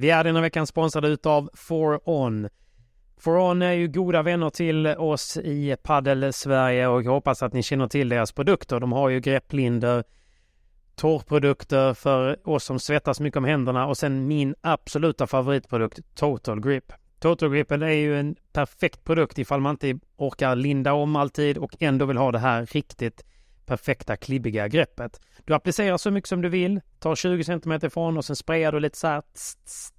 Vi är denna veckan sponsrade utav 4On. 4On är ju goda vänner till oss i Paddel Sverige och jag hoppas att ni känner till deras produkter. De har ju grepplinder, torrprodukter för oss som svettas mycket om händerna och sen min absoluta favoritprodukt Total Grip. Total Gripen är ju en perfekt produkt ifall man inte orkar linda om alltid och ändå vill ha det här riktigt perfekta klibbiga greppet. Du applicerar så mycket som du vill, tar 20 cm ifrån och sen sprayar du lite så här tss, tss,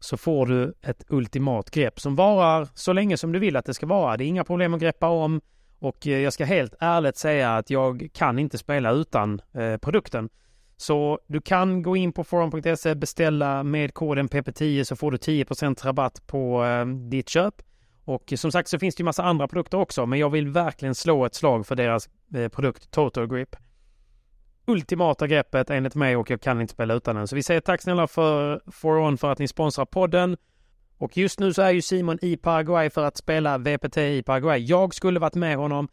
så får du ett ultimat grepp som varar så länge som du vill att det ska vara. Det är inga problem att greppa om och eh, jag ska helt ärligt säga att jag kan inte spela utan eh, produkten. Så du kan gå in på forum.se, beställa med koden PP10 så får du 10% rabatt på eh, ditt köp. Och som sagt så finns det ju massa andra produkter också, men jag vill verkligen slå ett slag för deras eh, produkt Total Grip. Ultimata greppet enligt mig och jag kan inte spela utan den. Så vi säger tack snälla för For för att ni sponsrar podden. Och just nu så är ju Simon i Paraguay för att spela VPT i Paraguay. Jag skulle varit med honom,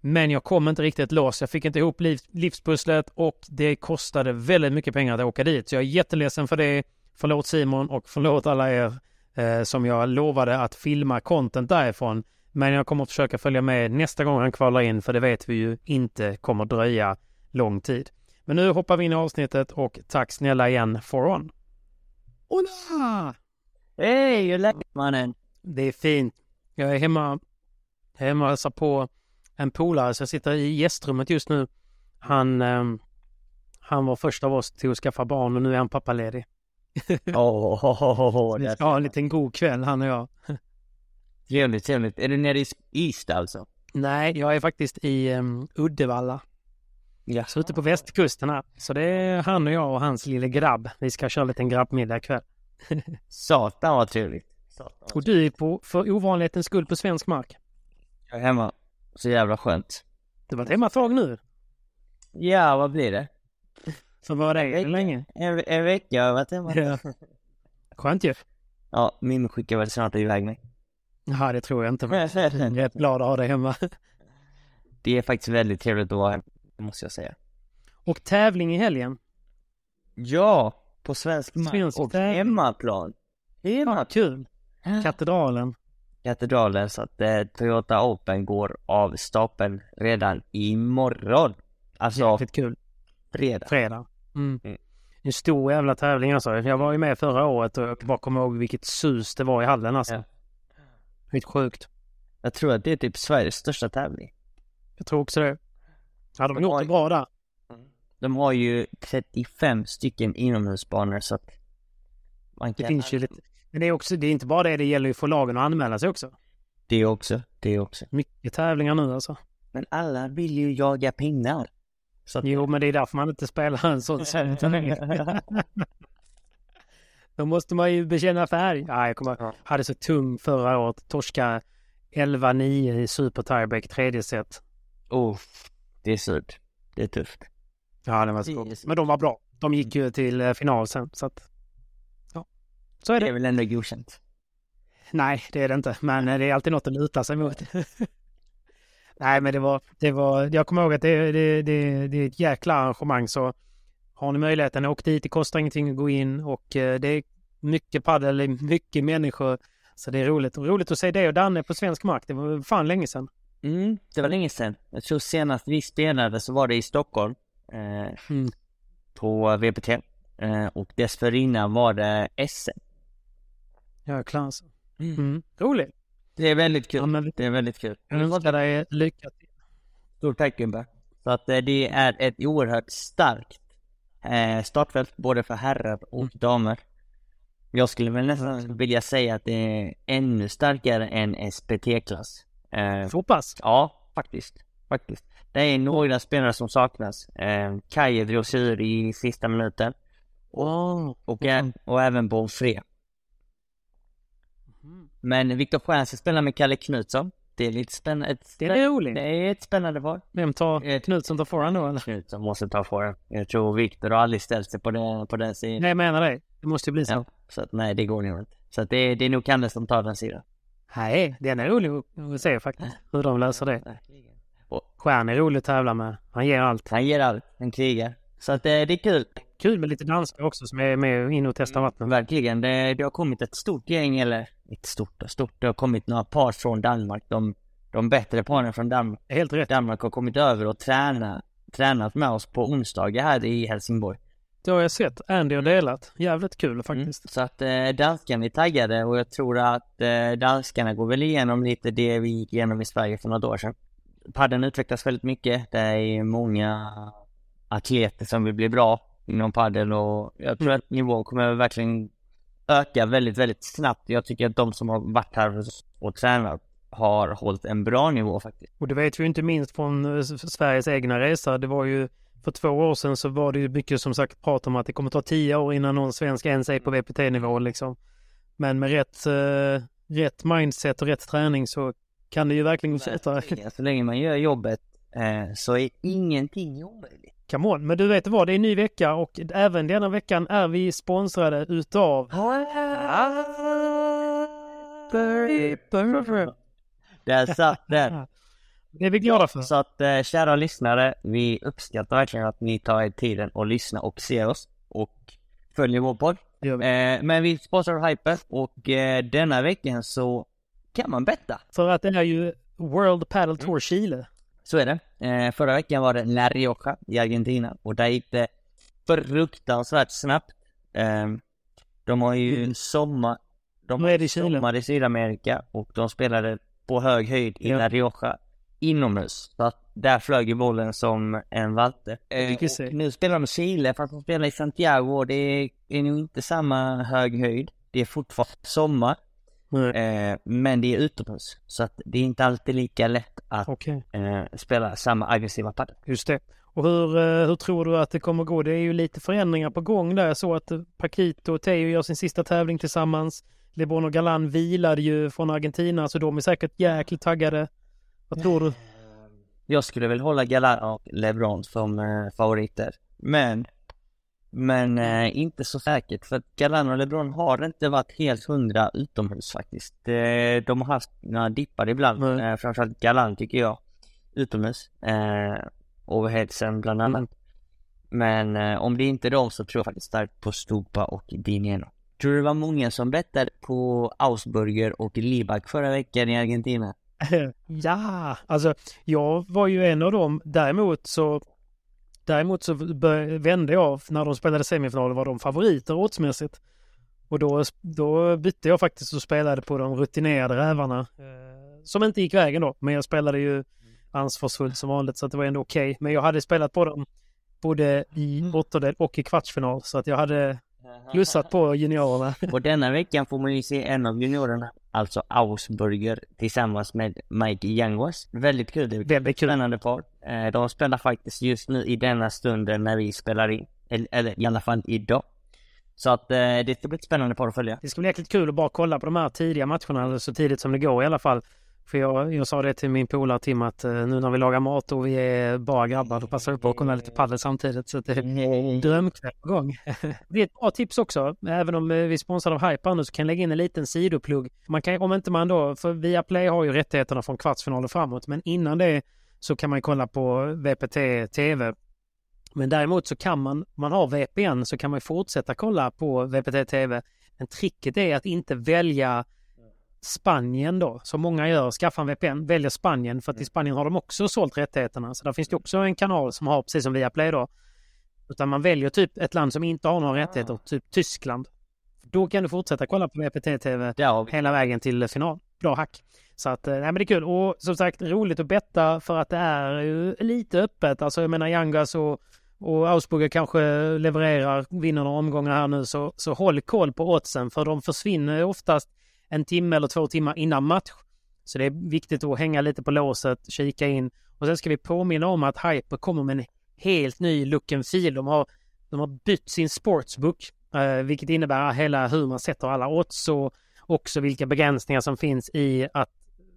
men jag kom inte riktigt loss. Jag fick inte ihop liv, livspusslet och det kostade väldigt mycket pengar att åka dit. Så jag är jätteledsen för det. Förlåt Simon och förlåt alla er eh, som jag lovade att filma content därifrån. Men jag kommer att försöka följa med nästa gång han kvalar in för det vet vi ju inte kommer dröja lång tid. Men nu hoppar vi in i avsnittet och tack snälla igen for on. Hola! Hej, hur är läget mannen? Det är fint. Jag är hemma, jag är hemma och hälsar på en polare så jag sitter i gästrummet just nu. Han, eh, han var först av oss till att skaffa barn och nu är han pappaledig. Åh, oh, oh, oh, Vi ska ha en liten god kväll han och jag. Trevligt, trevligt. Är du nere i Ystad alltså? Nej, jag är faktiskt i um, Uddevalla. Ja. Så ute på västkusten här. Så det är han och jag och hans lille grabb. Vi ska köra en liten grabbmiddag ikväll. Satan vad trevligt. Satan Och du är på, för ovanlighetens skull på svensk mark. Jag är hemma. Så jävla skönt. Du har varit hemma ett tag nu. Ja, vad blir det? Så var det En länge? En, en vecka har jag varit hemma. Ja. Skönt ju. Ja, min skickar väl snart iväg mig. Ja, det tror jag inte. Jag är rätt glad att ha dig hemma. Det är faktiskt väldigt trevligt att vara hemma, måste jag säga. Och tävling i helgen. Ja, på svensk mark och tävling. hemmaplan. Ja, kul. Katedralen. Katedralen så att eh, Toyota Open går av stapeln redan imorgon. Alltså Jäkligt kul. fredag. Fredag. Mm. Mm. En stor jävla tävling alltså. Jag var ju med förra året och jag bara kommer ihåg vilket sus det var i hallen alltså. Ja. Helt sjukt. Jag tror att det är typ Sveriges största tävling. Jag tror också det. Ja, de har gjort det bra där. De har ju 35 stycken inomhusbanor så att man Det kan... finns ju lite. Men det är också, det är inte bara det, det gäller ju för lagen att anmäla sig också. Det också, det också. Mycket tävlingar nu alltså. Men alla vill ju jaga pinnar. Så att... Jo, men det är därför man inte spelar en sån turnering. Då måste man ju bekänna färg. Ja, jag kommer Ja. hade så tung förra året. Torska 11-9 i super tiebreak tredje set. Oh, det är surt. Det är tufft. Ja, det var är så. Men de var bra. de gick ju till eh, final sen. Så att, ja, så är Det är det. väl ändå godkänt. Nej, det är det inte. Men eh, det är alltid något att luta sig mot. Nej, men det var, det var, jag kommer ihåg att det, det, det, det är ett jäkla arrangemang så har ni möjligheten, åk dit. Det kostar ingenting att gå in och eh, det är mycket paddel, mycket människor. Så det är roligt. Och roligt att se det och Danne på svensk mark. Det var fan länge sedan. Mm, det var länge sedan. Jag tror senast vi spelade så var det i Stockholm. Eh, Mm. på VPT. Eh, och dessförinnan var det SM. Jäklar alltså. Mm. Roligt. Det är väldigt kul. Ja, Det är väldigt kul. jag önskar dig lycka till. Stort tack gubbar. Så att eh, det är ett oerhört starkt eh, startfält både för herrar och damer. Jag skulle väl nästan vilja säga att det är ännu starkare än SPT-klass. Eh, Så pass. ja, faktiskt. Faktiskt. Det är några spelare som saknas. Eh, Kaje drog sig ur i sista minuten. Wow. Och, och även Bonfré. Men Viktor Stjernstedt spelar med Kalle Knutsson. Det är lite spännande. Det är roligt. det är ett spännande par. Vem tar Ett- Knutsson tar forehand då eller? Knutsson måste ta för Jag tror Viktor har aldrig ställt sig på den, på den sidan. Nej, jag menar det. Det måste ju bli så. Ja, så att nej, det går nog inte. Så att det, det är nog Kalle som tar den sidan. Nej, den är rolig att- se faktiskt. Hur de löser det. Stjärn är rolig att tävla med. Han ger allt. han ger allt, han krigar. Så att det, det är kul. Kul med lite danskar också som är med in och testar vattnet. Verkligen. Det, det har kommit ett stort gäng, eller ett stort och stort. Det har kommit några par från Danmark. De, de bättre paren från Danmark. Helt rätt. Danmark har kommit över och tränat, tränat med oss på onsdagar här i Helsingborg. Det har jag sett. Andy har delat. Jävligt kul faktiskt. Så att eh, danskarna är taggade och jag tror att eh, danskarna går väl igenom lite det vi gick igenom i Sverige för några år sedan. Padden utvecklas väldigt mycket. Det är många atleter som vill bli bra inom padel och jag tror att nivån kommer verkligen öka väldigt, väldigt snabbt. Jag tycker att de som har varit här och tränat har hållit en bra nivå faktiskt. Och det vet vi inte minst från eh, Sveriges egna resa. Det var ju för två år sedan så var det ju mycket som sagt prat om att det kommer ta tio år innan någon svensk ens är på VPT-nivå liksom. Men med rätt, eh, rätt mindset och rätt träning så kan det ju verkligen fortare. Så länge man gör jobbet så är ingenting omöjligt. Come on. Men du vet vad, det är en ny vecka och även denna veckan är vi sponsrade utav Där satt den. Det är vi glada för. Så att eh, kära lyssnare, vi uppskattar verkligen att ni tar er tiden och lyssnar och ser oss och följer vår podd. Eh, men vi sponsrar Hyper och eh, denna veckan så kan man betta. För att det är ju World Paddle Tour Chile. Så är det. Eh, förra veckan var det La Rioja i Argentina och där gick det fruktansvärt snabbt. Eh, de har ju sommar... De Nu är det i Chile. sommar i Sydamerika och de spelade på hög höjd i Ja. La Rioja inomhus. Så att där flög ju bollen som en valte. Eh, nu spelar de Chile fast de spelar i Santiago och det är, nog inte samma hög höjd. Det är fortfarande sommar. Eh, men det är utomhus. Så att det är inte alltid lika lätt att Okej, eh, spela samma aggressiva padel. just det. Och hur, eh, hur tror du att det kommer gå? Det är ju lite förändringar på gång där. Jag såg att Paquito och Teo gör sin sista tävling tillsammans. LeBron och Galan vilade ju från Argentina så de är säkert jäkligt taggade. Vad tror du? Jag skulle väl hålla Galan och LeBron som eh, favoriter. Men, men eh, inte så säkert för att Galan och LeBron har inte varit helt hundra utomhus faktiskt. Eh, de har haft några dippar ibland, Nej. eh, framförallt Galan tycker jag, utomhus. Eh, overheadsen bland annat. Mm. Men eh, om det inte är dem så tror jag faktiskt starkt på Stupa och Dineno. Tror du det var många som bettade på Ausburger och Libak förra veckan i Argentina? ja, alltså jag var ju en av dem. Däremot så Däremot så vände jag när de spelade semifinal var de favoriter oddsmässigt. Och då, då bytte jag faktiskt och spelade på de rutinerade rävarna. Eh, som inte gick vägen då, men jag spelade ju ansvarsfullt som vanligt så att det var ändå okej. Men jag hade spelat på dem både i åttondel och i kvartsfinal så att jag hade plussat på juniorerna. Och denna veckan får man ju se en av juniorerna, alltså Ausburger, tillsammans med Mike Yanguas. Väldigt kul, det är ett Väldigt kul. spännande par. Eh, De spelar faktiskt just nu i denna stunden när vi spelar in, eller, eller i alla fall idag. Så att eh, det ska bli ett spännande par att följa. Det ska bli jäkligt kul att bara kolla på de här tidiga matcherna, eller så tidigt som det går i alla fall. För jag, jag sa det till min polare Tim att uh, nu när vi lagar mat och vi är bara grabbar då passar vi på att kolla lite padel samtidigt. Så det är drömkväll på gång. det är ett bra tips också. Även om vi är sponsrade av Hyper nu så kan jag lägga in en liten sidoplugg. Man kan, om inte man då, för Viaplay har ju rättigheterna från kvartsfinalen framåt, men innan det så kan man kolla på VPT TV. Men däremot så kan man, om man har VPN så kan man fortsätta kolla på VPT TV. Men tricket är att inte välja Spanien då, som många gör, skaffa en VPN, väljer Spanien för att i Spanien har de också sålt rättigheterna. Så där finns det också en kanal som har precis som Viaplay då. Utan man väljer typ ett land som inte har några rättigheter, typ Tyskland. Då kan du fortsätta kolla på VPT-TV hela vägen till final. Bra hack. Så att, nej men det är kul. Och som sagt, roligt att betta för att det är ju lite öppet. Alltså jag menar Yangas och, och Ausburger kanske levererar, vinner några omgångar här nu. Så, så håll koll på oddsen för de försvinner oftast en timme eller två timmar innan match. Så det är viktigt att hänga lite på låset, kika in. Och sen ska vi påminna om att Hyper kommer med en helt ny look and feel. De har, de har bytt sin sportsbook, eh, vilket innebär hela hur man sätter alla odds och också vilka begränsningar som finns i att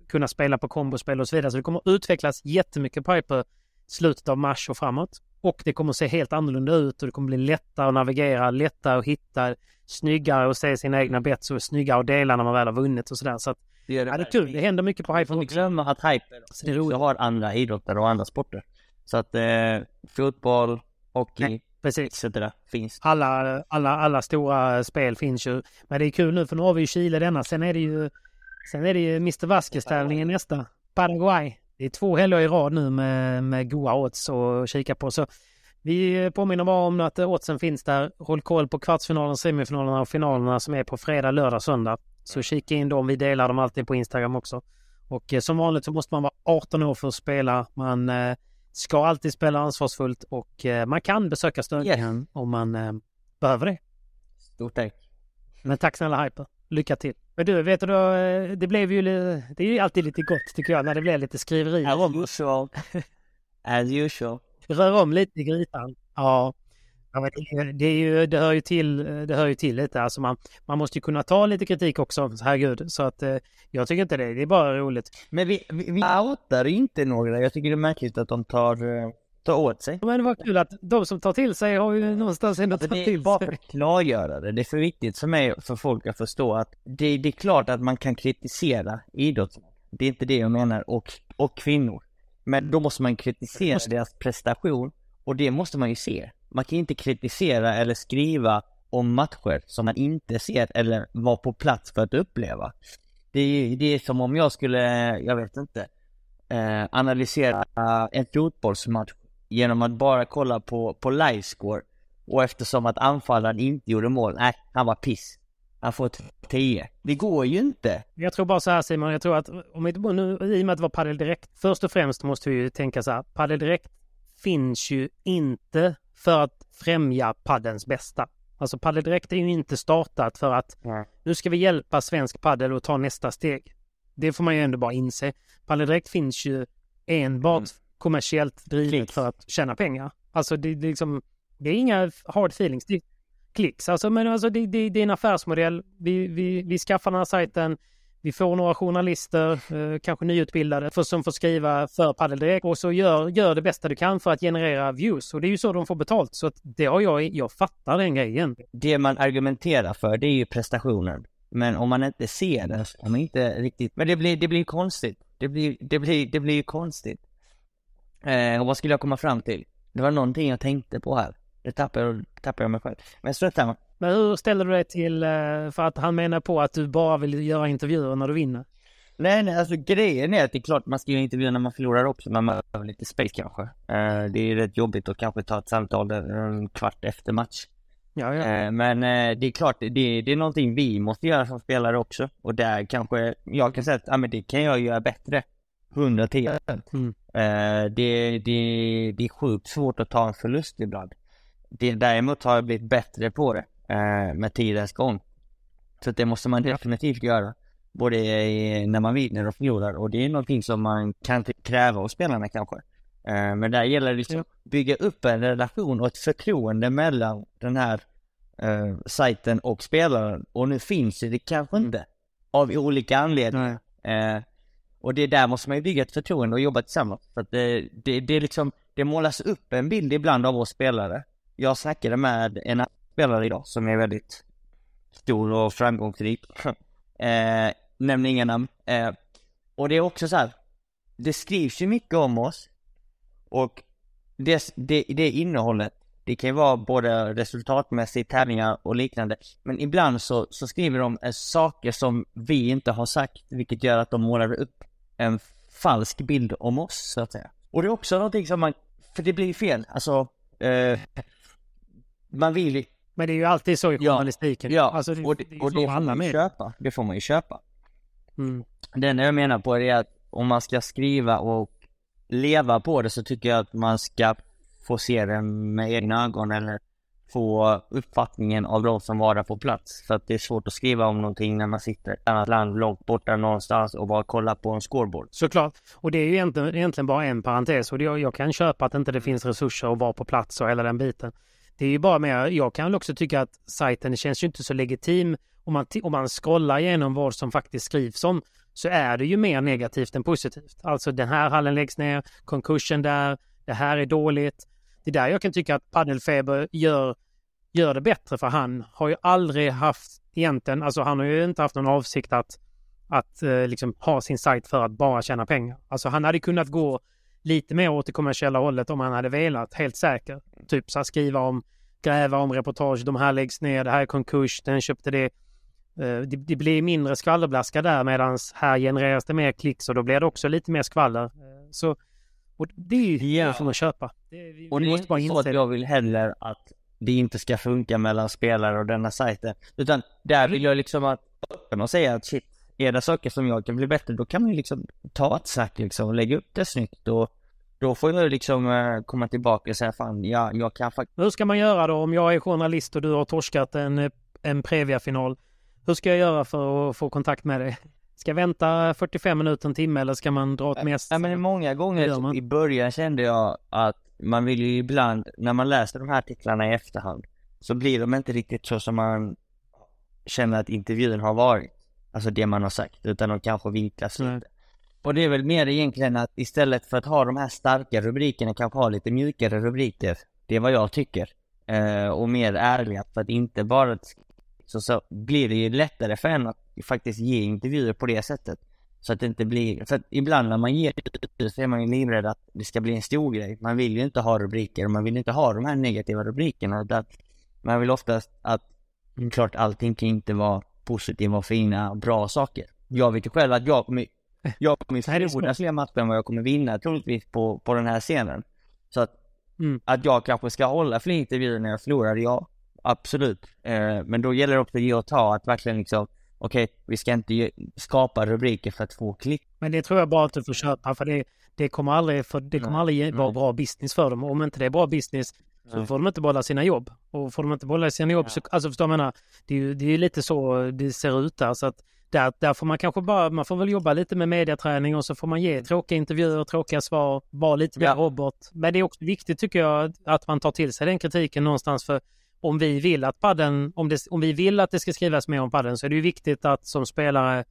kunna spela på kombospel och så vidare. Så det kommer utvecklas jättemycket på Hyper slutet av mars och framåt. Och det kommer att se helt annorlunda ut och det kommer bli lättare att navigera, lättare att hitta, snyggare att se sina egna bets och snyggare att dela när man väl har vunnit och sådär. Så att, det är, det, ja, det är kul. Det händer mycket på Hyper också. glömma att Hyper så det är roligt. har andra idrotter och andra sporter. Så att eh, fotboll, hockey, Nej, precis. etc. finns. Alla, alla, alla stora spel finns ju. Men det är kul nu för nu har vi ju Chile denna. Sen är det ju, sen är det ju Mr. Vasquez-tävlingen nästa. Paraguay. Det är två helger i rad nu med, med goa odds att kika på. Så vi påminner bara om att oddsen finns där. Håll koll på kvartsfinalen, semifinalerna och finalerna som är på fredag, lördag, söndag. Så kika in dem. Vi delar dem alltid på Instagram också. Och eh, som vanligt så måste man vara 18 år för att spela. Man eh, ska alltid spela ansvarsfullt och eh, man kan besöka stödlinjen yes. om man eh, behöver det. Stort tack. Men tack snälla Hyper. Lycka till. Men du, vet du eh, det blev ju, det är ju alltid lite gott tycker jag när det blir lite skriverier. As usual. As usual. Rör om lite i grytan. Ja. ja men det, det, är ju, det hör ju till, det hör ju till lite. Alltså man, man måste ju kunna ta lite kritik också, herregud. Så att eh, jag tycker inte det, det är bara roligt. Men vi, vi, vi outar inte några. Jag tycker det är märkligt att de tar eh, ta åt sig. Men det var kul att de som tar till sig har ju någonstans ändå tagit till sig. Det är bara för att klargöra det. Det är för viktigt för mig, för folk att förstå att det, det är klart att man kan kritisera idrottsmän. Det är inte det jag menar, och, och kvinnor. Men då måste man kritisera måste... deras prestation och det måste man ju se. Man kan inte kritisera eller skriva om matcher som man inte ser eller var på plats för att uppleva. Det är, det är som om jag skulle, jag vet inte, eh, analysera en fotbollsmatch genom att bara kolla på, på livescore. Och eftersom att anfallaren inte gjorde mål, nej, han var piss. Han får 10. Det går ju inte. Jag tror bara så här Simon, jag tror att om vi, nu, i och med att det var Padel Direkt, först och främst måste vi ju tänka så här, Padel Direkt finns ju inte för att främja paddens bästa. Alltså Padel Direkt är ju inte startat för att mm. nu ska vi hjälpa svensk paddel att ta nästa steg. Det får man ju ändå bara inse. Padel Direkt finns ju enbart mm kommersiellt drivet Klicks. för att tjäna pengar. Alltså det, det, liksom, det är inga hard feelings. Det, klicks, alltså, men alltså det, det, det är en affärsmodell. Vi, vi, vi skaffar den här sajten. Vi får några journalister, eh, kanske nyutbildade, för, som får skriva för Padel Direkt och så gör, gör det bästa du kan för att generera views. Och det är ju så de får betalt. Så att det har jag, jag fattar den grejen. Det man argumenterar för, det är ju prestationen. Men om man inte ser det kan man inte riktigt, men det blir, det blir konstigt. Det blir, det blir, det blir ju konstigt. Eh, och vad skulle jag komma fram till? Det var någonting jag tänkte på här. Det tappade jag, tappade jag mig själv. Men strunt samma. Men hur ställer du dig till, eh, för att han menar på att du bara vill göra intervjuer när du vinner? Nej, nej, alltså grejen är att det är klart man ska göra intervjuer när man förlorar också, men man behöver lite space kanske. Eh, det är rätt jobbigt att kanske ta ett samtal en kvart efter match. Ja, ja. Eh, men det är klart, det, det är någonting vi måste göra som spelare också. Och där kanske, jag kan säga att, ja men det kan jag göra bättre. 110 mm. eh, det, det, det är sjukt svårt att ta en förlust ibland. Det, däremot har jag blivit bättre på det eh, med tidens gång. Så det måste man definitivt göra. Både i, när man vinner och förlorar och det är någonting som man kan kräva av spelarna kanske. Eh, men där gäller det liksom att bygga upp en relation och ett förtroende mellan den här eh, sajten och spelaren. Och nu finns det kanske inte. Av olika anledningar. Eh, och det är där måste man ju bygga ett förtroende och jobba tillsammans. För att det, det, det liksom, det målas upp en bild ibland av oss spelare. Jag snackade med en spelare idag som är väldigt stor och framgångsrik. eh, nämner inga namn. Eh, och det är också så här, det skrivs ju mycket om oss. Och det, det, det innehållet, det kan ju vara både resultatmässigt, tävlingar och liknande. Men ibland så, så skriver de saker som vi inte har sagt, vilket gör att de målar upp en falsk bild om oss, så att säga. Och det är också någonting som man, för det blir fel, alltså, eh, man vill Men det är ju alltid så i journalistiken. Ja, alltså, det, och det, det, och det får man ju köpa. Det får man ju köpa. Mm. Det enda jag menar på är att om man ska skriva och leva på det så tycker jag att man ska få se det med egna ögon eller få uppfattningen av de som var där på plats. För att det är svårt att skriva om någonting när man sitter i ett annat land långt borta någonstans och bara kollar på en scoreboard. Såklart. Och det är ju egentligen, egentligen bara en parentes och det, jag kan köpa att inte det finns resurser att vara på plats och hela den biten. Det är ju bara mer, jag kan väl också tycka att sajten känns ju inte så legitim om man, om man scrollar igenom vad som faktiskt skrivs om så är det ju mer negativt än positivt. Alltså den här hallen läggs ner, konkursen där, det här är dåligt. Det är där jag kan tycka att Paddelfeber gör, gör det bättre för han har ju aldrig haft egentligen, alltså han har ju inte haft någon avsikt att att eh, liksom ha sin sajt för att bara tjäna pengar. Alltså han hade kunnat gå lite mer åt det kommersiella hållet om han hade velat, helt säker. Typ så här skriva om, gräva om reportage, de här läggs ner, det här är konkurs, den köpte det. Eh, det, det blir mindre skvallerblaska där medan här genereras det mer klick så då blir det också lite mer skvaller. Eh, så och det är ju det får man köpa. Det, vi, Och det är måste inte bara inse att jag vill heller att det inte ska funka mellan spelare och denna sajten. Utan där vill jag liksom att öppna och säga att shit, är det saker som jag kan bli bättre, då kan man ju liksom ta ett snack liksom och lägga upp det snyggt och då får jag liksom eh, komma tillbaka och säga fan, ja, jag kan faktiskt Hur ska man göra då om jag är journalist och du har torskat en, eh, en Previa-final? Hur ska jag göra för att få kontakt med dig? Ska jag vänta 45 minuter, en timme eller ska man dra ett mest? Ja men många gånger i början kände jag att man vill ju ibland, när man läser de här artiklarna i efterhand, så blir de inte riktigt så som man känner att intervjun har varit. Alltså det man har sagt, utan de kanske vinklas lite. Och det är väl mer egentligen att istället för att ha de här starka rubrikerna, kanske ha lite mjukare rubriker. Det är vad jag tycker. Eh, och mer ärliga, för att inte bara så, så blir det ju lättare för en att faktiskt ge intervjuer på det sättet. Så att det inte blir, för att ibland när man ger intervjuer så är man ju livrädd att det ska bli en stor grej. Man vill ju inte ha rubriker och man vill inte ha de här negativa rubrikerna. Utan man vill oftast att, klart allting kan inte vara positiva och fina och bra saker. Jag vet ju själv att jag kommer, jag kommer är förlora fler matcher än vad jag kommer vinna troligtvis på, på den här scenen. Så att, Mm. att jag kanske ska hålla fler intervjuer när jag förlorar, ja. Absolut. Eh, men då gäller det också att ge och ta, att verkligen liksom, okej, vi ska inte skapa rubriker för att få klick. Men det tror jag bara att du får köpa för det, det kommer aldrig, för det kommer Nej, aldrig vara nej. bra business för dem. Och om inte det är bra business så Nej. får de inte behålla sina jobb. Och får de inte behålla sina jobb så, alltså förstår jag menar? Det är ju det är lite så det ser ut där. Så att där, där får man kanske bara, man får väl jobba lite med mediaträning och så får man ge tråkiga intervjuer, tråkiga svar, vara lite mer Ja. robot. Men det är också viktigt tycker jag att man tar till sig den kritiken någonstans för om vi vill att padden, om, det, om vi vill att det ska skrivas mer om padden så är det ju viktigt att som spelare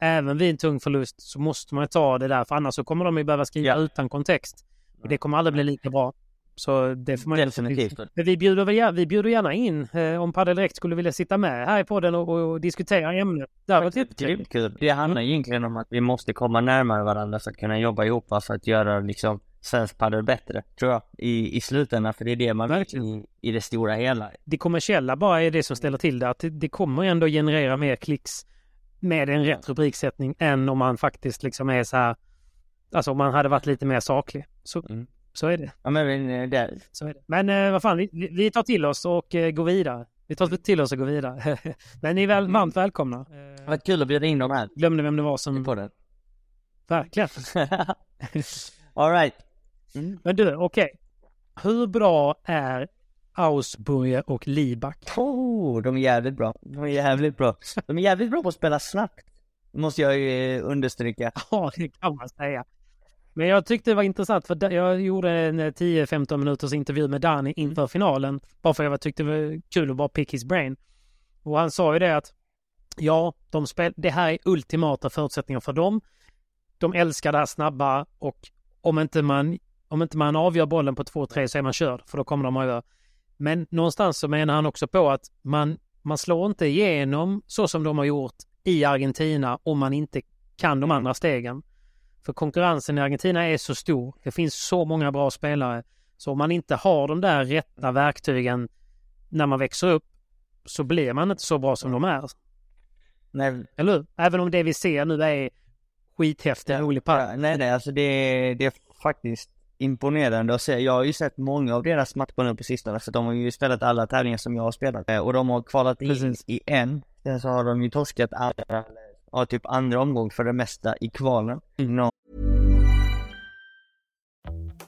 även vid en tung förlust så måste man ta det där för annars så kommer de ju behöva skriva Ja. utan kontext. Och det kommer aldrig bli lika bra. Så det får man ju- Definitivt. Men vi bjuder, väl, vi bjuder gärna in eh, om Padel Direkt skulle vilja sitta med här i podden och, och diskutera ämnet. Det hade varit. Kul. Det handlar egentligen om att vi måste komma närmare varandra för att kunna jobba ihop för att göra liksom svensk padel bättre, tror jag, i, i slutändan. För det är det man Verkligen. i, i det stora hela. Det kommersiella bara är det som ställer till det. Att det, det kommer ändå generera mer klicks med en rätt rubriksättning än om man faktiskt liksom är så här. Alltså om man hade varit lite mer saklig. Så, Mm. så är det. Ja men eh, det, Så är det. Men eh, vad fan, vi, vi tar till oss och eh, går vidare. Vi tar till oss och går vidare. Men ni är väl, varmt välkomna. Eh, var kul att bjuda in dem här glömde vem det var som... på den. Verkligen. Alright. Men du, okej. Hur bra är Ausburger och Libak? Oh, de är jävligt bra. De är jävligt bra. De är jävligt bra på att spela snabbt. Måste jag ju eh, understryka. Ja, det kan man säga. Men jag tyckte det var intressant för jag gjorde en eh, 10-15 minuters intervju med Dani inför finalen. Bara för jag tyckte det var kul att bara pick his brain. Och han sa ju det att ja, de spel det här är ultimata förutsättningar för dem. de älskar det här snabba och om inte man, om inte man avgör bollen på 2-3 så är man körd, för då kommer de att göra. Men någonstans så menar han också på att man, man slår inte igenom så som de har gjort i Argentina om man inte kan de andra stegen. För konkurrensen i Argentina är så stor. Det finns så många bra spelare. Så om man inte har de där rätta verktygen när man växer upp så blir man inte så bra som de är. Nej. Eller hur? Även om det vi ser nu är skithäftig, rolig Ja, nej, nej, alltså det, det är faktiskt imponerande att se. Jag har ju sett många av deras matcher nu på sistone, för de har ju spelat alla tävlingar som jag har spelat. Eh, Och de har kvalat in Precis. i en. Sen så har de ju torskat andra, ja, typ andra omgång för det mesta i kvalen. Nå-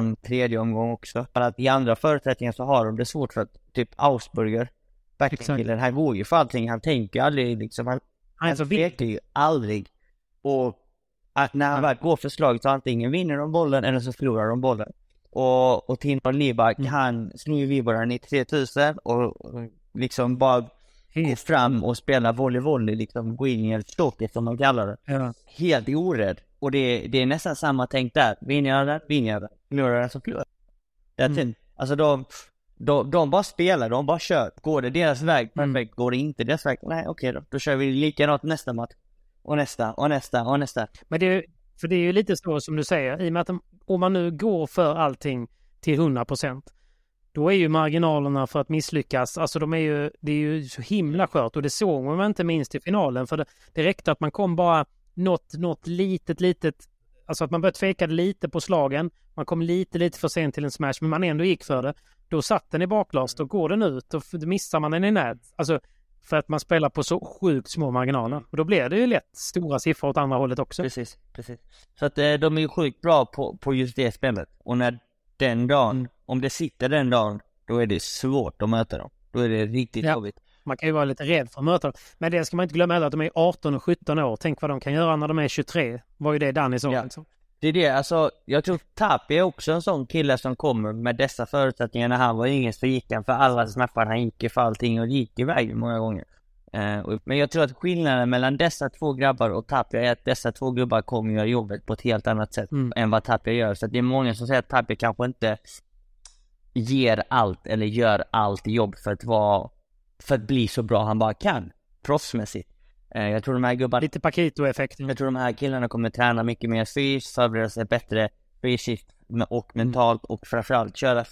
En tredje omgång också. För att i andra förutsättningar så har de det svårt för att typ Ausburger, backkillen, han går ju för allting, han tänker aldrig liksom, han, Han han tvekar ju aldrig. Och att när han väl går för slaget så antingen vinner de bollen eller så förlorar de bollen. Och, och Tim Lieback, Mm. han slår ju Vibora 93 000 och, och liksom bara gå fram och spela volley-volley, liksom gå in i en stocket som de kallar det Ja. helt orädd. Och det, det är nästan samma tänk där. Vinner jag den, vinner jag den. Den så förlorar jag. Mm. Mm. Alltså de, de, de bara spelar, de bara kör. Går det deras väg, Mm. perfekt. Går det inte deras väg, nej okej då. Då kör vi likadant nästa match. Och nästa, och nästa, och nästa. Men det är, för det är ju lite så som du säger, i och med att de, om man nu går för allting till 100 procent, då är ju marginalerna för att misslyckas, alltså de är ju, det är ju så himla skört och det såg man inte minst i finalen, för det, det räckte att man kom bara något, något litet, litet, alltså att man började tveka lite på slagen, man kom lite, lite för sent till en smash, men man ändå gick för det. Då satt den i baklast, då går den ut och missar man den i nät. Alltså, för att man spelar på så sjukt små marginaler. Och då blir det ju lätt stora siffror åt andra hållet också. Precis, precis. Så att eh, de är ju sjukt bra på, på just det spelet. Och när den dagen, om det sitter den dagen, då är det svårt att möta dem. Då är det riktigt Ja. jobbigt. Man kan ju vara lite rädd för att möta dem. Men det ska man inte glömma heller att de är 18 och 17 år. Tänk vad de kan göra när de är 23. Var ju det Danny sa. Ja. Liksom. Det är det, alltså jag tror Tapi är också en sån kille som kommer med dessa förutsättningar. När han var yngre så gick han för alla snappar, han gick ju för allting och gick iväg många gånger. Eh, men jag tror att skillnaden mellan dessa två grabbar och Tapia är att dessa två gubbar kommer göra jobbet på ett helt annat sätt Mm. än vad Tapia gör. Så det är många som säger att Tapia kanske inte ger allt eller gör allt jobb för att vara, för att bli så bra han bara kan, proffsmässigt. Eh, jag tror de här gubbarna Lite Paquito-effekten. jag tror de här killarna kommer träna mycket mer fysiskt, förbereda sig bättre fysiskt och mentalt och framförallt köra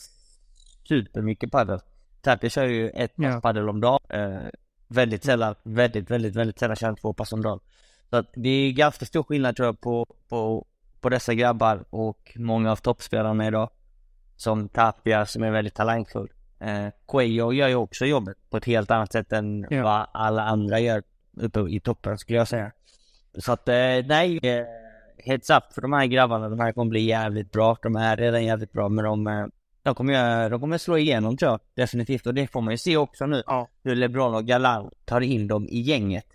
supermycket padel. Tapia kör ju ett pass Ja. padel om dagen. Eh, väldigt sällan, väldigt, väldigt, väldigt sällan kör han två pass om dagen. Så att det är ganska stor skillnad tror jag på, på, på dessa grabbar och många av toppspelarna idag. Som Tapia som är väldigt talangfull. Eh, Cuello gör ju också jobbet på ett helt annat sätt än Ja. vad alla andra gör uppe i toppen skulle jag säga. Så att eh, nej, eh, heads up för de här grabbarna, de här kommer bli jävligt bra. De är redan jävligt bra men de, eh, de kommer, göra- de kommer slå igenom tror jag, definitivt. Och det får man ju se också nu, Ja. hur LeBron och Galan tar in dem i gänget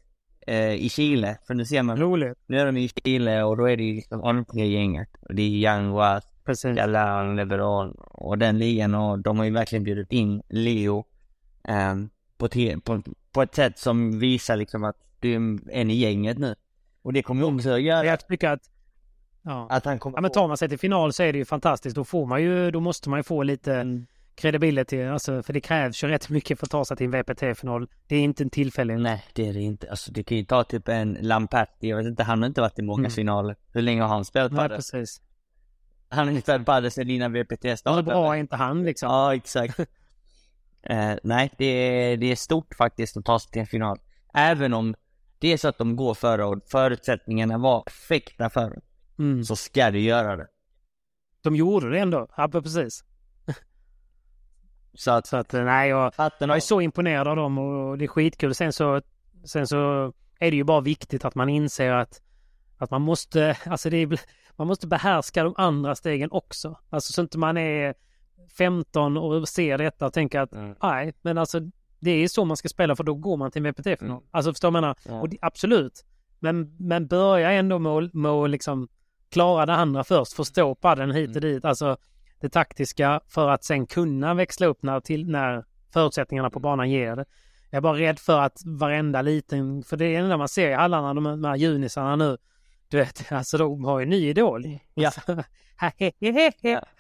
eh, i Chile. För nu ser man, Roligt. nu är de i Chile och då är det ju liksom AMP-gänget. Och det är Young Was, Precis. Galan, LeBron och den ligan och de har ju verkligen bjudit in Leo ehm, på, på, på ett sätt som visar liksom att du är en i gänget nu. Och det kommer ju också göra Jag tycker att... Ja. att han kommer ja, men tar man sig till final så är det ju fantastiskt. Då får man ju, då måste man ju få lite Mm. credibility, alltså för det krävs ju rätt mycket för att ta sig till en VPT-final. Det är inte en tillfällighet. Nej, det är det inte. Alltså det kan ju ta typ en Lamperti, jag vet inte, han har inte varit i många Mm. finaler. Hur länge har han spelat Nej, padel? precis. Han inte spelat padel sedan innan VPT startade. bra är inte han liksom. Ja, exakt. eh, nej, det är, det är stort faktiskt att ta sig till en final. Även om det är så att de går före och förutsättningarna var perfekta för dem, Mm. så ska du göra det. De gjorde det ändå. Ja, precis. Så att, Så att eh, nej, jag, jag är så imponerad av dem och det är skitkul. Sen så, sen så är det ju bara viktigt att man inser att, att man måste, alltså det är, man måste behärska de andra stegen också. Alltså så inte man är 15 och ser detta och tänker att Mm. nej, men alltså det är så man ska spela för då går man till en VPT-final. Mm. Alltså förstår menar? Ja. Och det, absolut. Men, men börja ändå med, att- liksom klara det andra först. Förstå padden hit och Mm. dit. Alltså det taktiska för att sen kunna växla upp när, till, när förutsättningarna Mm. på banan ger det. Jag är bara rädd för att varenda liten, för det är det enda man ser i hallarna, de, de här junisarna nu. Du vet, alltså de har ju en ny idol. Ja.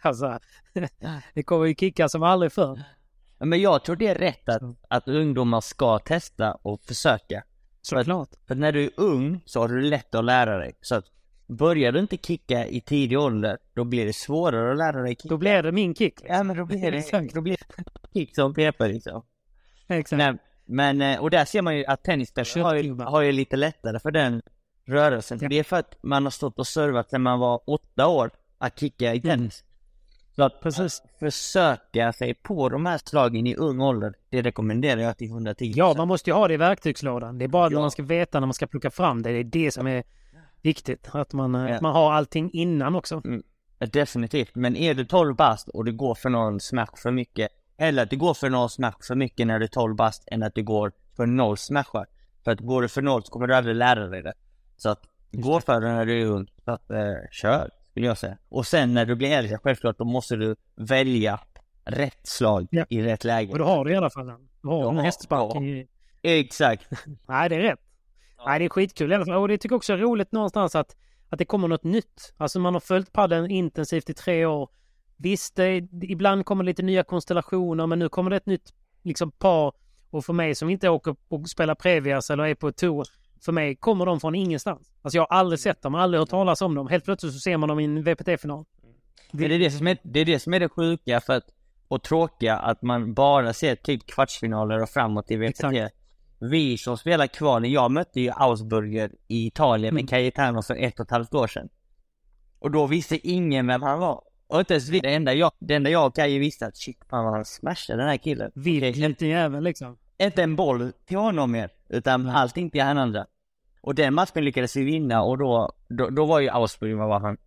alltså, det kommer ju kicka som aldrig förr. Men jag tror det är rätt att, att ungdomar ska testa och försöka. Såklart. För när du är ung så har du lätt att lära dig. Så att börjar du inte kicka i tidig ålder, då blir det svårare att lära dig kicka. Då blir det min kick. Ja men då blir det, Exakt. då blir det kick som peper liksom. Exakt. Nej, men, eh, och där ser man ju att tennisspelare har ju, har ju lite lättare för den rörelsen. Ja. Det är för att man har stått och servat sedan man var åtta år att kicka i tennis. Så att Precis. försöka sig på de här slagen i ung ålder, det rekommenderar jag till 110 Ja, man måste ju ha det i verktygslådan. Det är bara Ja. när man ska veta när man ska plocka fram det. Det är det som är viktigt. Att man, eh, Ja. att man har allting innan också. Definitivt, men är du 12 bast och du går för någon smash för mycket, eller att du går för någon smash för mycket när du är 12 bast, än att du går för noll smashar. För att går du för noll så kommer du aldrig lära dig det. Så att gå för det när du är ung, så att eh, kör, skulle jag säga. Och sen när du blir äldre, självklart, då måste du välja rätt slag Ja. i rätt läge. Och då har du i alla fall. Du har en hästspark i... Exakt. Nej, det är rätt. Nej, det är skitkul. Och det tycker jag också är roligt någonstans att, att det kommer något nytt. Alltså man har följt padden intensivt i tre år. Visst, det, ibland kommer lite nya konstellationer, men nu kommer det ett nytt liksom, par. Och för mig som inte åker och spelar Previas eller är på tour, för mig kommer de från ingenstans. Alltså jag har aldrig sett dem, aldrig hört talas om dem. Helt plötsligt så ser man dem i en VPT-final. Men det är det som är det, är det, som är det sjuka för att, och tråkiga, att man bara ser typ kvartsfinaler och framåt i VPT. Exakt. Vi som spelar kvalen, jag mötte ju Ausburger i Italien med Mm. Cayetano för ett och ett halvt år sedan. Och då visste ingen vem han var. Och inte ens vi, det enda jag, det enda jag och Kaje visste att shit, fan vad han smashade den här killen. Okej, liten jävel liksom. Inte en boll till honom mer, utan allting till han andra. Och den matchen lyckades vi vinna och då, då, då var ju Ausburger, vad var han?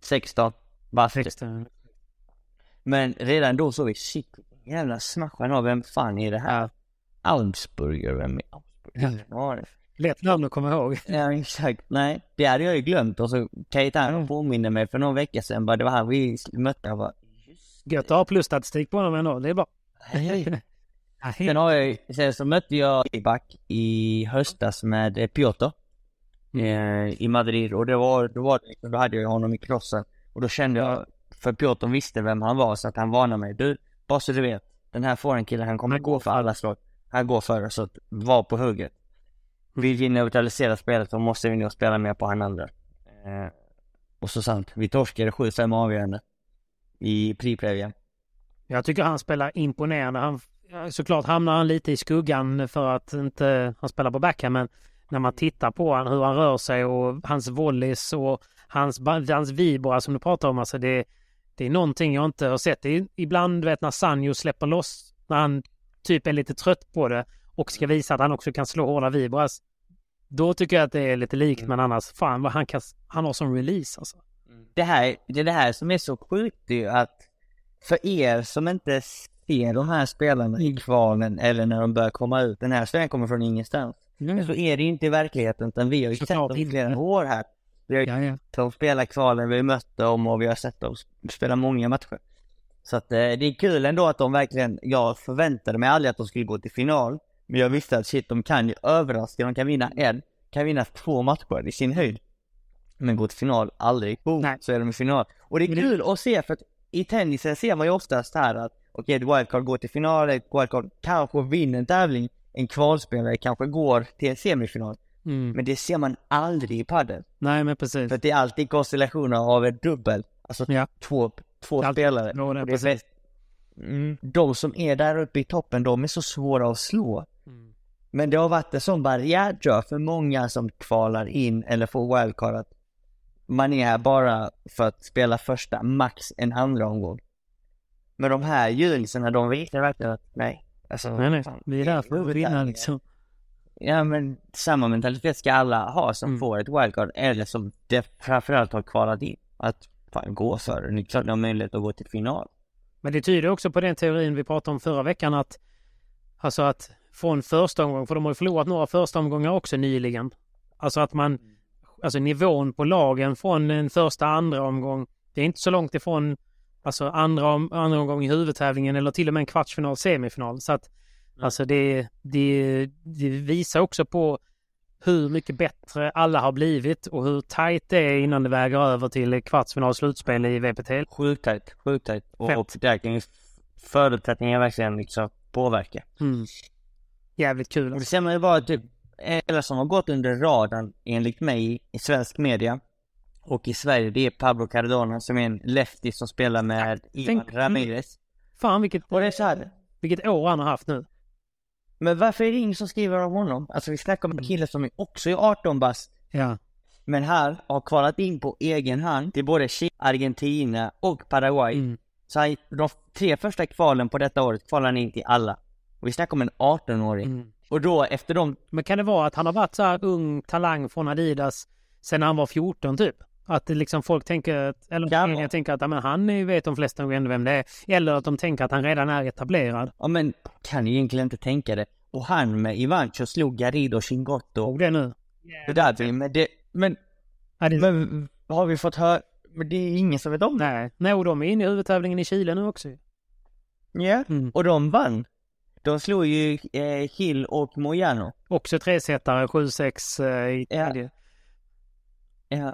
16 bast. Men redan då såg vi shit, jävla smash han har, vem fan är det här? Augsburger, vem är Augsburger? Ja, Lätt namn att komma ihåg. ja exakt, nej det hade jag ju glömt och så Cayetano påminner mig för någon vecka sedan bara det var han vi mötte, jag bara Gött att ha plusstatistik på honom ändå. Det är bra. Sen har jag sen så mötte jag Ibak i höstas med eh, Piotr eh, i Madrid och det var, då var det, liksom- då hade jag honom i crossen och då kände jag, för Piotr visste vem han var så att han varnade mig, du, bara så du vet, den här forehandkillen han kommer gå för alla slag, han går för det så att var på hugget. Vill vi neutralisera spelet så måste vi nog spela mer på han andra. Eh, och så sant, vi torskade 7-5 avgörande i Priprevia. Jag tycker han spelar imponerande. Han, såklart hamnar han lite i skuggan för att inte han spelar på backhand men när man tittar på honom, hur han rör sig och hans volleys och hans, hans vibra som du pratar om, alltså det, det är någonting jag inte har sett. Det är ibland, du vet, när Sanjo släpper loss, när han typ är lite trött på det och ska visa att han också kan slå hårda vibras. Då tycker jag att det är lite likt, men annars, fan vad han kan, han har som release alltså. det här, det är det här som är så sjukt ju att för er som inte ser de här spelarna i kvalen eller när de börjar komma ut, den här spelaren kommer från ingenstans. Så är det inte i verkligheten utan vi har ju sett Såklart dem i inte. flera år här. Vi har ju Ja, ja. sett dem spela kvalen, vi har mött dem och vi har sett dem spela många matcher. Så att eh, det är kul ändå att de verkligen, jag förväntade mig aldrig att de skulle gå till final. Men jag visste att shit, de kan ju överraska, de kan vinna en, kan vinna två matcher i sin höjd. Men gå till final, aldrig. Boom, Nej. så är de i final. Och det är Men kul att se för att i tennisen ser man ju oftast här att okej ett wildcard går till final, ett wildcard kanske vinner en tävling, en kvalspelare kanske går till en semifinal. Mm. Men det ser man aldrig i padel. Nej men precis. För det är alltid konstellationer av ett dubbel, alltså Ja. två, två Alltid spelare. där, Och det är bäst. Mm. De som är där uppe i toppen, de är så svåra att slå. Mm. Men det har varit en sån barriär tror jag, för många som kvalar in eller får wildcard att man är här bara för att spela första, max en andra omgång. Men de här julisarna, de visar verkligen att nej. Alltså, Nej nej, fan, vi är där för att vinna liksom. Ja men samma mentalitet ska alla ha som Mm. får ett wildcard eller som det framförallt har kvalat in. Att fan gå för det. Det är klart de har möjlighet att gå till final. Men det tyder också på den teorin vi pratade om förra veckan att alltså att från första omgång, för de har ju förlorat några första omgångar också nyligen. Alltså att man, alltså nivån på lagen från en första andra omgång, det är inte så långt ifrån alltså andra, andra omgång i huvudtävlingen eller till och med en kvartsfinal, semifinal. Så att alltså det, det, det visar också på hur mycket bättre alla har blivit och hur tajt det är innan det väger över till kvartsfinal slutspel i VPT. Sjukt tajt, sjukt tajt. Och, Fett. och där förutsättningar verkligen liksom påverka. Mm. Jävligt kul. Och det Alltså. ser man ju bara typ, eller som har gått under radarn enligt mig i svensk media och i Sverige, det är Pablo Cardona som är en lefty som spelar med Ivan Ramirez. Fan vilket, Och det är så här, vilket år han har haft nu. men varför är det ingen som skriver om honom? Alltså vi snackar om en kille som är också är 18 bast Ja. Men här har kvalat in på egen hand till både Chile, Argentina och Paraguay. Mm. Så han, de tre första kvalen på detta året kvalade han in till alla. Och vi snackar om en 18-åring. Mm. Och då efter de, Men kan det vara att han har varit så här ung talang från Adidas sen han var 14 typ? Att det liksom folk tänker, att- eller Kan jag tänker att ja, men han vet de flesta nog ändå vem det är. Eller att de tänker att han redan är etablerad. ja men kan ju egentligen inte tänka det. Och han med Ivancho slog Garrido och Chingotto. Och det nu. Det där blir, men det, men, Ja, det, men har vi fått höra, men det är ingen som vet om det. nej, nej, och de är inne i huvudtävlingen i Chile nu också. Ja, Mm. och de vann. De slog ju eh, Hill och Mojano. Också tresetare, 7-6 eh, i Ja. tredje. Ja.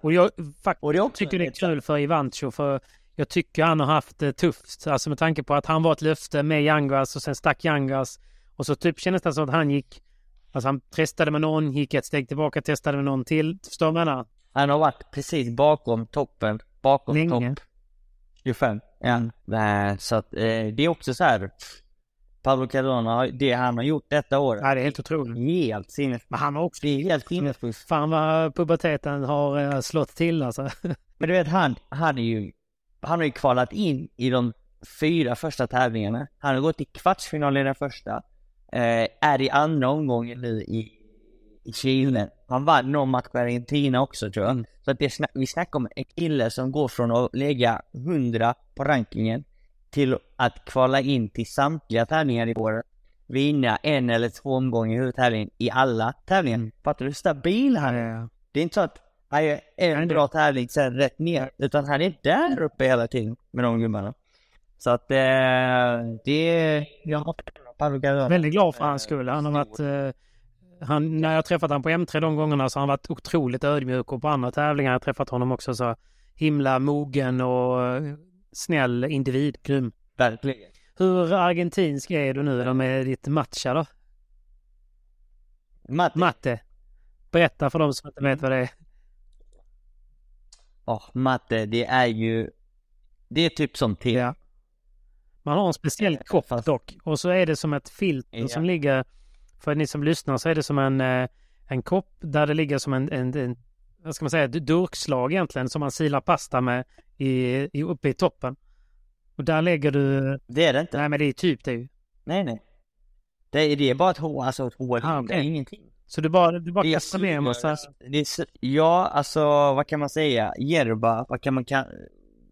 Och jag faktiskt Och det också tycker det är kul för Ivancho för jag tycker han har haft det tufft. Alltså med tanke på att han var ett löfte med Yangas och sen stack Yangas. Och så typ kändes det som att han gick, alltså han testade med någon, gick ett steg tillbaka, testade med någon till. Förstår du vad jag menar? Han har varit precis bakom toppen, bakom Länge. topp 25. Ja. Så att eh, det är också så här. Pablo Cardona, det han har gjort detta året. Ja, det är helt otroligt. Helt sinnes... Men han har också, Det är helt sinnessjukt. fan vad puberteten har eh, slått till alltså. Men du vet han, han är ju, han har ju kvalat in i de fyra första tävlingarna. Han har gått till kvartsfinal i den första. Eh, är i andra omgången nu i, i Chile. Han vann någon match i Argentina också tror jag. Så att det, vi snackar om en kille som går från att lägga 100 på rankingen till att kvala in till samtliga tävlingar i år. Vinna en eller två omgångar i huvudtävlingen i alla tävlingar. Fattar du hur stabil han är? Det är inte så att han gör en bra tävling sen rätt ner, utan han är där uppe hela tiden med de gubbarna. Så att eh, det, jag har Pablo Cardona. Väldigt glad för hans skull. Han har varit, eh, han, när jag träffat honom på M3 de gångerna så har han varit otroligt ödmjuk och på andra tävlingar har jag träffat honom också så himla mogen och snäll individ. Grym. Verkligen. Hur argentinsk är du nu då med ditt matcha då? Matt, Matte. Berätta för de som inte vet vad det är. oh, matte, det är ju, det är typ som te. Ja. Man har en speciell Eh, kopp fast- dock. Och så är det som ett filter Ja. som ligger, för ni som lyssnar så är det som en, eh, en kopp där det ligger som en, en, en vad ska man säga, durkslag egentligen som man silar pasta med i, i, uppe i toppen. Och där lägger du, Det är det inte. nej men det är typ det ju. Nej, nej. Det är, det är bara ett hål, alltså ett hål. Ah, Det okej. är ingenting. Så du bara, du bara Det kastar ner en massa, Det är, ja, alltså vad kan man säga? Yerba, vad kan man kalla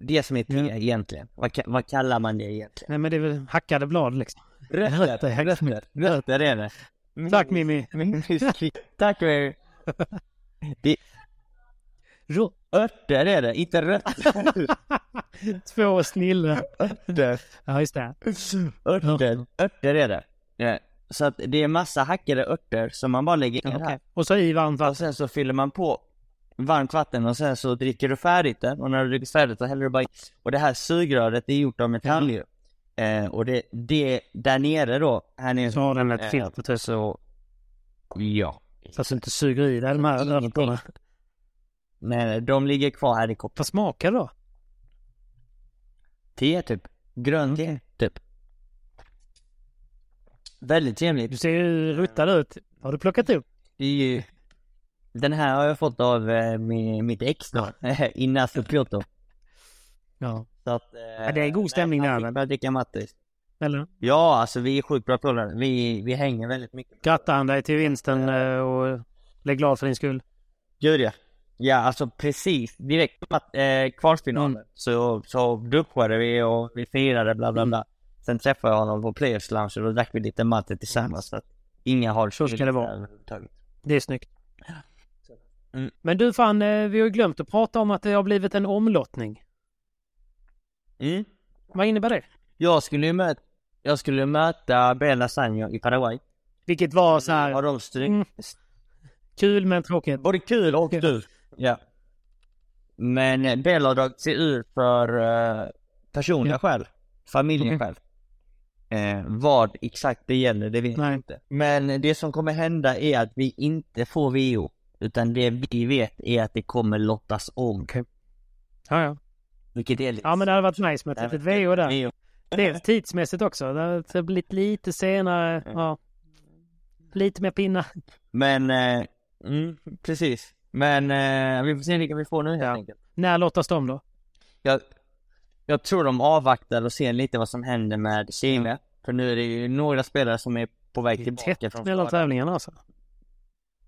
det som är te Ja. egentligen? Vad, vad kallar man det egentligen? nej men det är väl hackade blad liksom. Rötter, Rötter, rötter, rötter är det. Tack Mimmi. Tack Mary. Det Rå- örter är det, inte rötter. Två snille. Örter. Ja just det. Örter, örter är det. Ja. Så att det är massa hackade örter som man bara lägger ner Okej. här. Och så i varmt Och vatten. sen så fyller man på varmt vatten och sen så dricker du färdigt det och när du dricker färdigt så häller du bara i. Och det här sugröret är gjort av metall ju. Eh, och det, det där nere då, här nere. Så har den ett eh, filter typ. Så, ja. Så att du inte suger i dig de här öronprovarna. Men de ligger kvar här i koppen. Vad smakar då? Te typ. Grönt te, typ. Väldigt trevligt. Du ser ju ruttad ut. Har du plockat upp? Det är ju... Den här har jag fått av eh, min, mitt ex då, Ignacio Piotto. Ja. Så att... Eh, Ja, det är god stämning där, han fick men. börja dricka Mattis. Eller? Ja, alltså vi är sjukt bra polare. Vi, vi hänger väldigt mycket. Grattar han dig till vinsten eh, och blir glad för din skull? Gör det. Ja, alltså precis. Direkt eh, kvartsfinalen så, så duschade vi och vi firade bla bla bla. Sen träffade jag honom på Players Lounge och då drack vi lite matte tillsammans. Så att inga har Så ska det vara. Det är snyggt. Mm. Men du fan, eh, vi har ju glömt att prata om att det har blivit en omlottning. Mm. Vad innebär det? Jag skulle ju möta, jag skulle möta Bella Sanjo i Paraguay. Vilket var så Har här de stryk? Mm. kul men tråkigt. Både kul och du. Ja. Men eh, Bella har dragit sig ur för uh, personliga Ja. skäl. Familjen Okej. själv. Eh, vad exakt det gäller, det vet jag inte. Men det som kommer hända är att vi inte får VO. Utan det vi vet är att det kommer lottas om. Ja, ja. Vilket är lite... Ja, men det hade varit nice med ett litet VO där. VO. Dels tidsmässigt också. Det hade blivit lite senare. Ja. Lite mer pinnar. Men, eh, mm, precis. Men eh, vi får se vilka vi får nu helt Ja. enkelt. När lottas de då? Jag, jag tror de avvaktar och ser lite vad som händer med Chile. För nu är det ju några spelare som är på väg Det är tillbaka tätt från mellan tävlingarna alltså.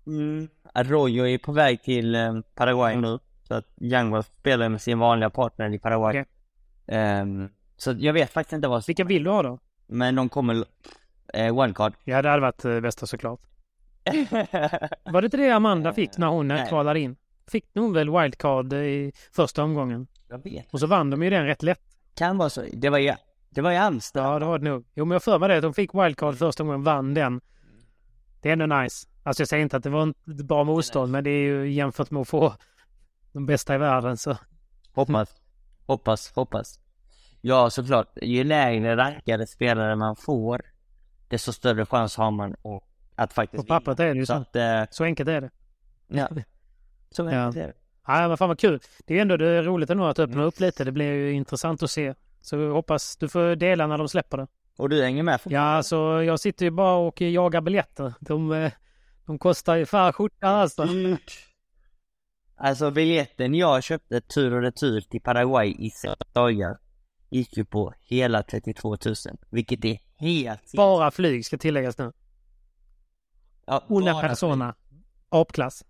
Mm. Arroyo är på väg till eh, Paraguay nu. Så att Youngwell spelar med sin vanliga partner i Paraguay. Okej. Ehm, så jag vet faktiskt inte vad som... Vilka vill du ha då? Men de kommer... Eh, wildcard. Ja, det hade varit eh, bästa såklart. Var det inte det Amanda fick när hon Nej. kvalade in? Fick hon väl wildcard i första omgången? jag vet. Och så vann de ju den rätt lätt. Kan vara så. Det var ju... Det var ju Amsterdam. Ja, det var det nog. Jo, men jag för mig det. att De fick wildcard första gången, vann den. Det är ändå nice. Alltså jag säger inte att det var ett bra motstånd, men det är ju jämfört med att få de bästa i världen så. Hoppas. Hoppas, hoppas. Ja, såklart. Ju lägre rankade spelare man får, desto större chans har man att, att faktiskt På pappret är det ju Så att, eh, Så enkelt är det. ja. Så Ja. enkelt är det. Ja, men fan vad kul. Det är ändå det är roligt ändå att öppna upp lite. Det blir ju intressant att se. Så hoppas du får dela när de släpper det. Och du hänger med? Ja, alltså jag sitter ju bara och jagar biljetter. De, eh, de kostar ju fan skjortan alltså. Alltså biljetten jag köpte tur och retur till Paraguay i sex dagar gick ju på hela 32 000. Vilket är helt... Bara flyg ska tilläggas nu. Ja, Una persona. Apklass.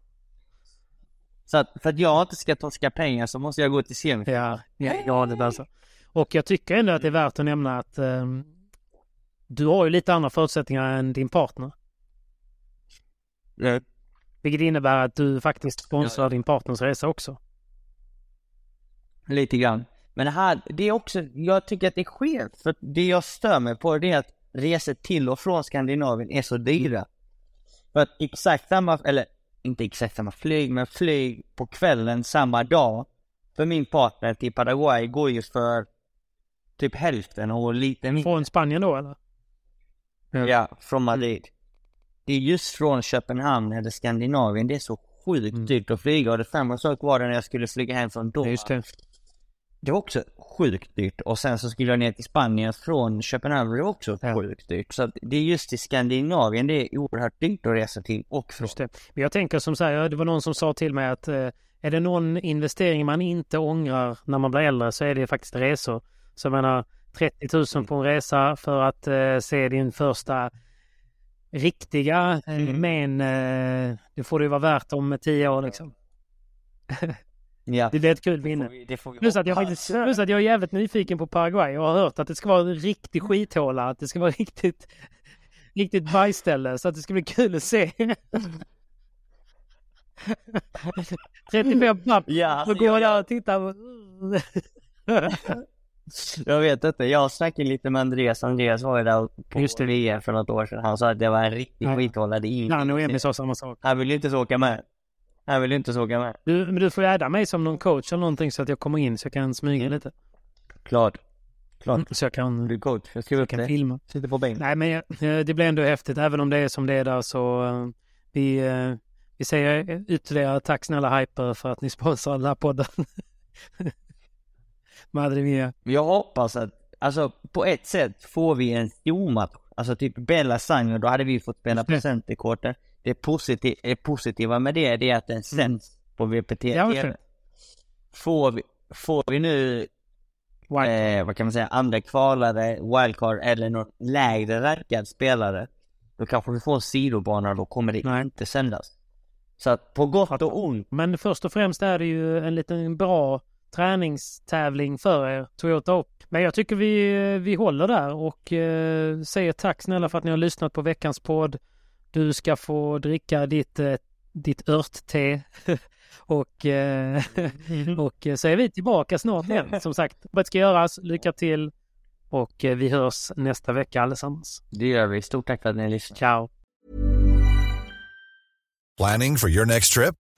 Så att för att jag inte ska torska pengar så måste jag gå till semi. Ja, ja galet alltså. Och jag tycker ändå att det är värt att nämna att ehm, du har ju lite andra förutsättningar än din partner. Ja. Vilket innebär att du faktiskt sponsrar Ja, ja. din partners resa också. Lite grann. Men det här, det är också, jag tycker att det är skevt. För det jag stör mig på det är att resor till och från Skandinavien är så dyra. För att exakt samma, eller inte exakt samma flyg, men flyg på kvällen samma dag för min partner till Paraguay går ju för typ hälften och lite mer. Från Spanien då eller? Ja, från Madrid. Det är just från Köpenhamn eller Skandinavien, det är så sjukt Mm. dyrt att flyga och det samma sak var det när jag skulle flyga hem från Doha. Just det. Det var också sjukt dyrt och sen så skulle jag ner till Spanien från Köpenhamn, det var också sjukt dyrt. Så att det är just i Skandinavien det är oerhört dyrt att resa till och från. Just det. Men jag tänker som så här, det var någon som sa till mig att eh, är det någon investering man inte ångrar när man blir äldre så är det faktiskt resor. Så jag menar 30 000 på en resa för att eh, se din första riktiga Mm. men eh, det får det ju vara värt om tio år liksom. Ja. Det blir ett kul minne. Det får vi Plus att, jag hoppas. faktiskt, plus att jag är jävligt nyfiken på Paraguay och har hört att det ska vara en riktig skithåla. Att det ska vara riktigt, riktigt bajsställe. Så att det ska bli kul att se. 35 papp. Ja, Så går jag där och tittar. Jag vet inte, jag snackade lite med Andreas, Andreas var ju där på Just det. VM för något år sedan. Han sa att det var en riktig skithåla, det är ingenting. Han och Emil sa samma sak. Han vill ju inte så åka med. Han vill ju inte så åka med. Du, men du får ju adda mig som någon coach eller någonting så att jag kommer in så jag kan smyga Mm. lite. Klart. Klart. Så jag kan, Du är coach. Jag skriver upp kan det. filma. Sitter på bänken. Nej, men det blir ändå häftigt. Även om det är som det är där så eh, vi, eh, vi säger ytterligare tack snälla Hyper för att ni sponsrar den här podden. Madre mia. Jag hoppas att, alltså på ett sätt får vi en stormatch. Alltså typ Bella Sanger, då hade vi fått spela på Mm. Centercourten. Det positiv, det positiva med det, det är att den sänds på VPT. Mm. Ja. Får vi, får vi nu, eh, vad kan man säga, andra kvalare, wildcard eller någon lägre rankad spelare. Då kanske vi får en sidobana, då kommer det Nej. inte sändas. Så att på gott och ont, Men först och främst är det ju en liten bra träningstävling för er, Toyota upp. Men jag tycker vi, vi håller där och eh, säger tack snälla för att ni har lyssnat på veckans podd. Du ska få dricka ditt, eh, ditt örtte och, eh, och eh, så är vi tillbaka snart igen. Som sagt, vad ska göras? Lycka till och vi hörs nästa vecka allesammans. det gör vi. Stort tack för att ni lyssnade. Ciao! Planning for your next trip?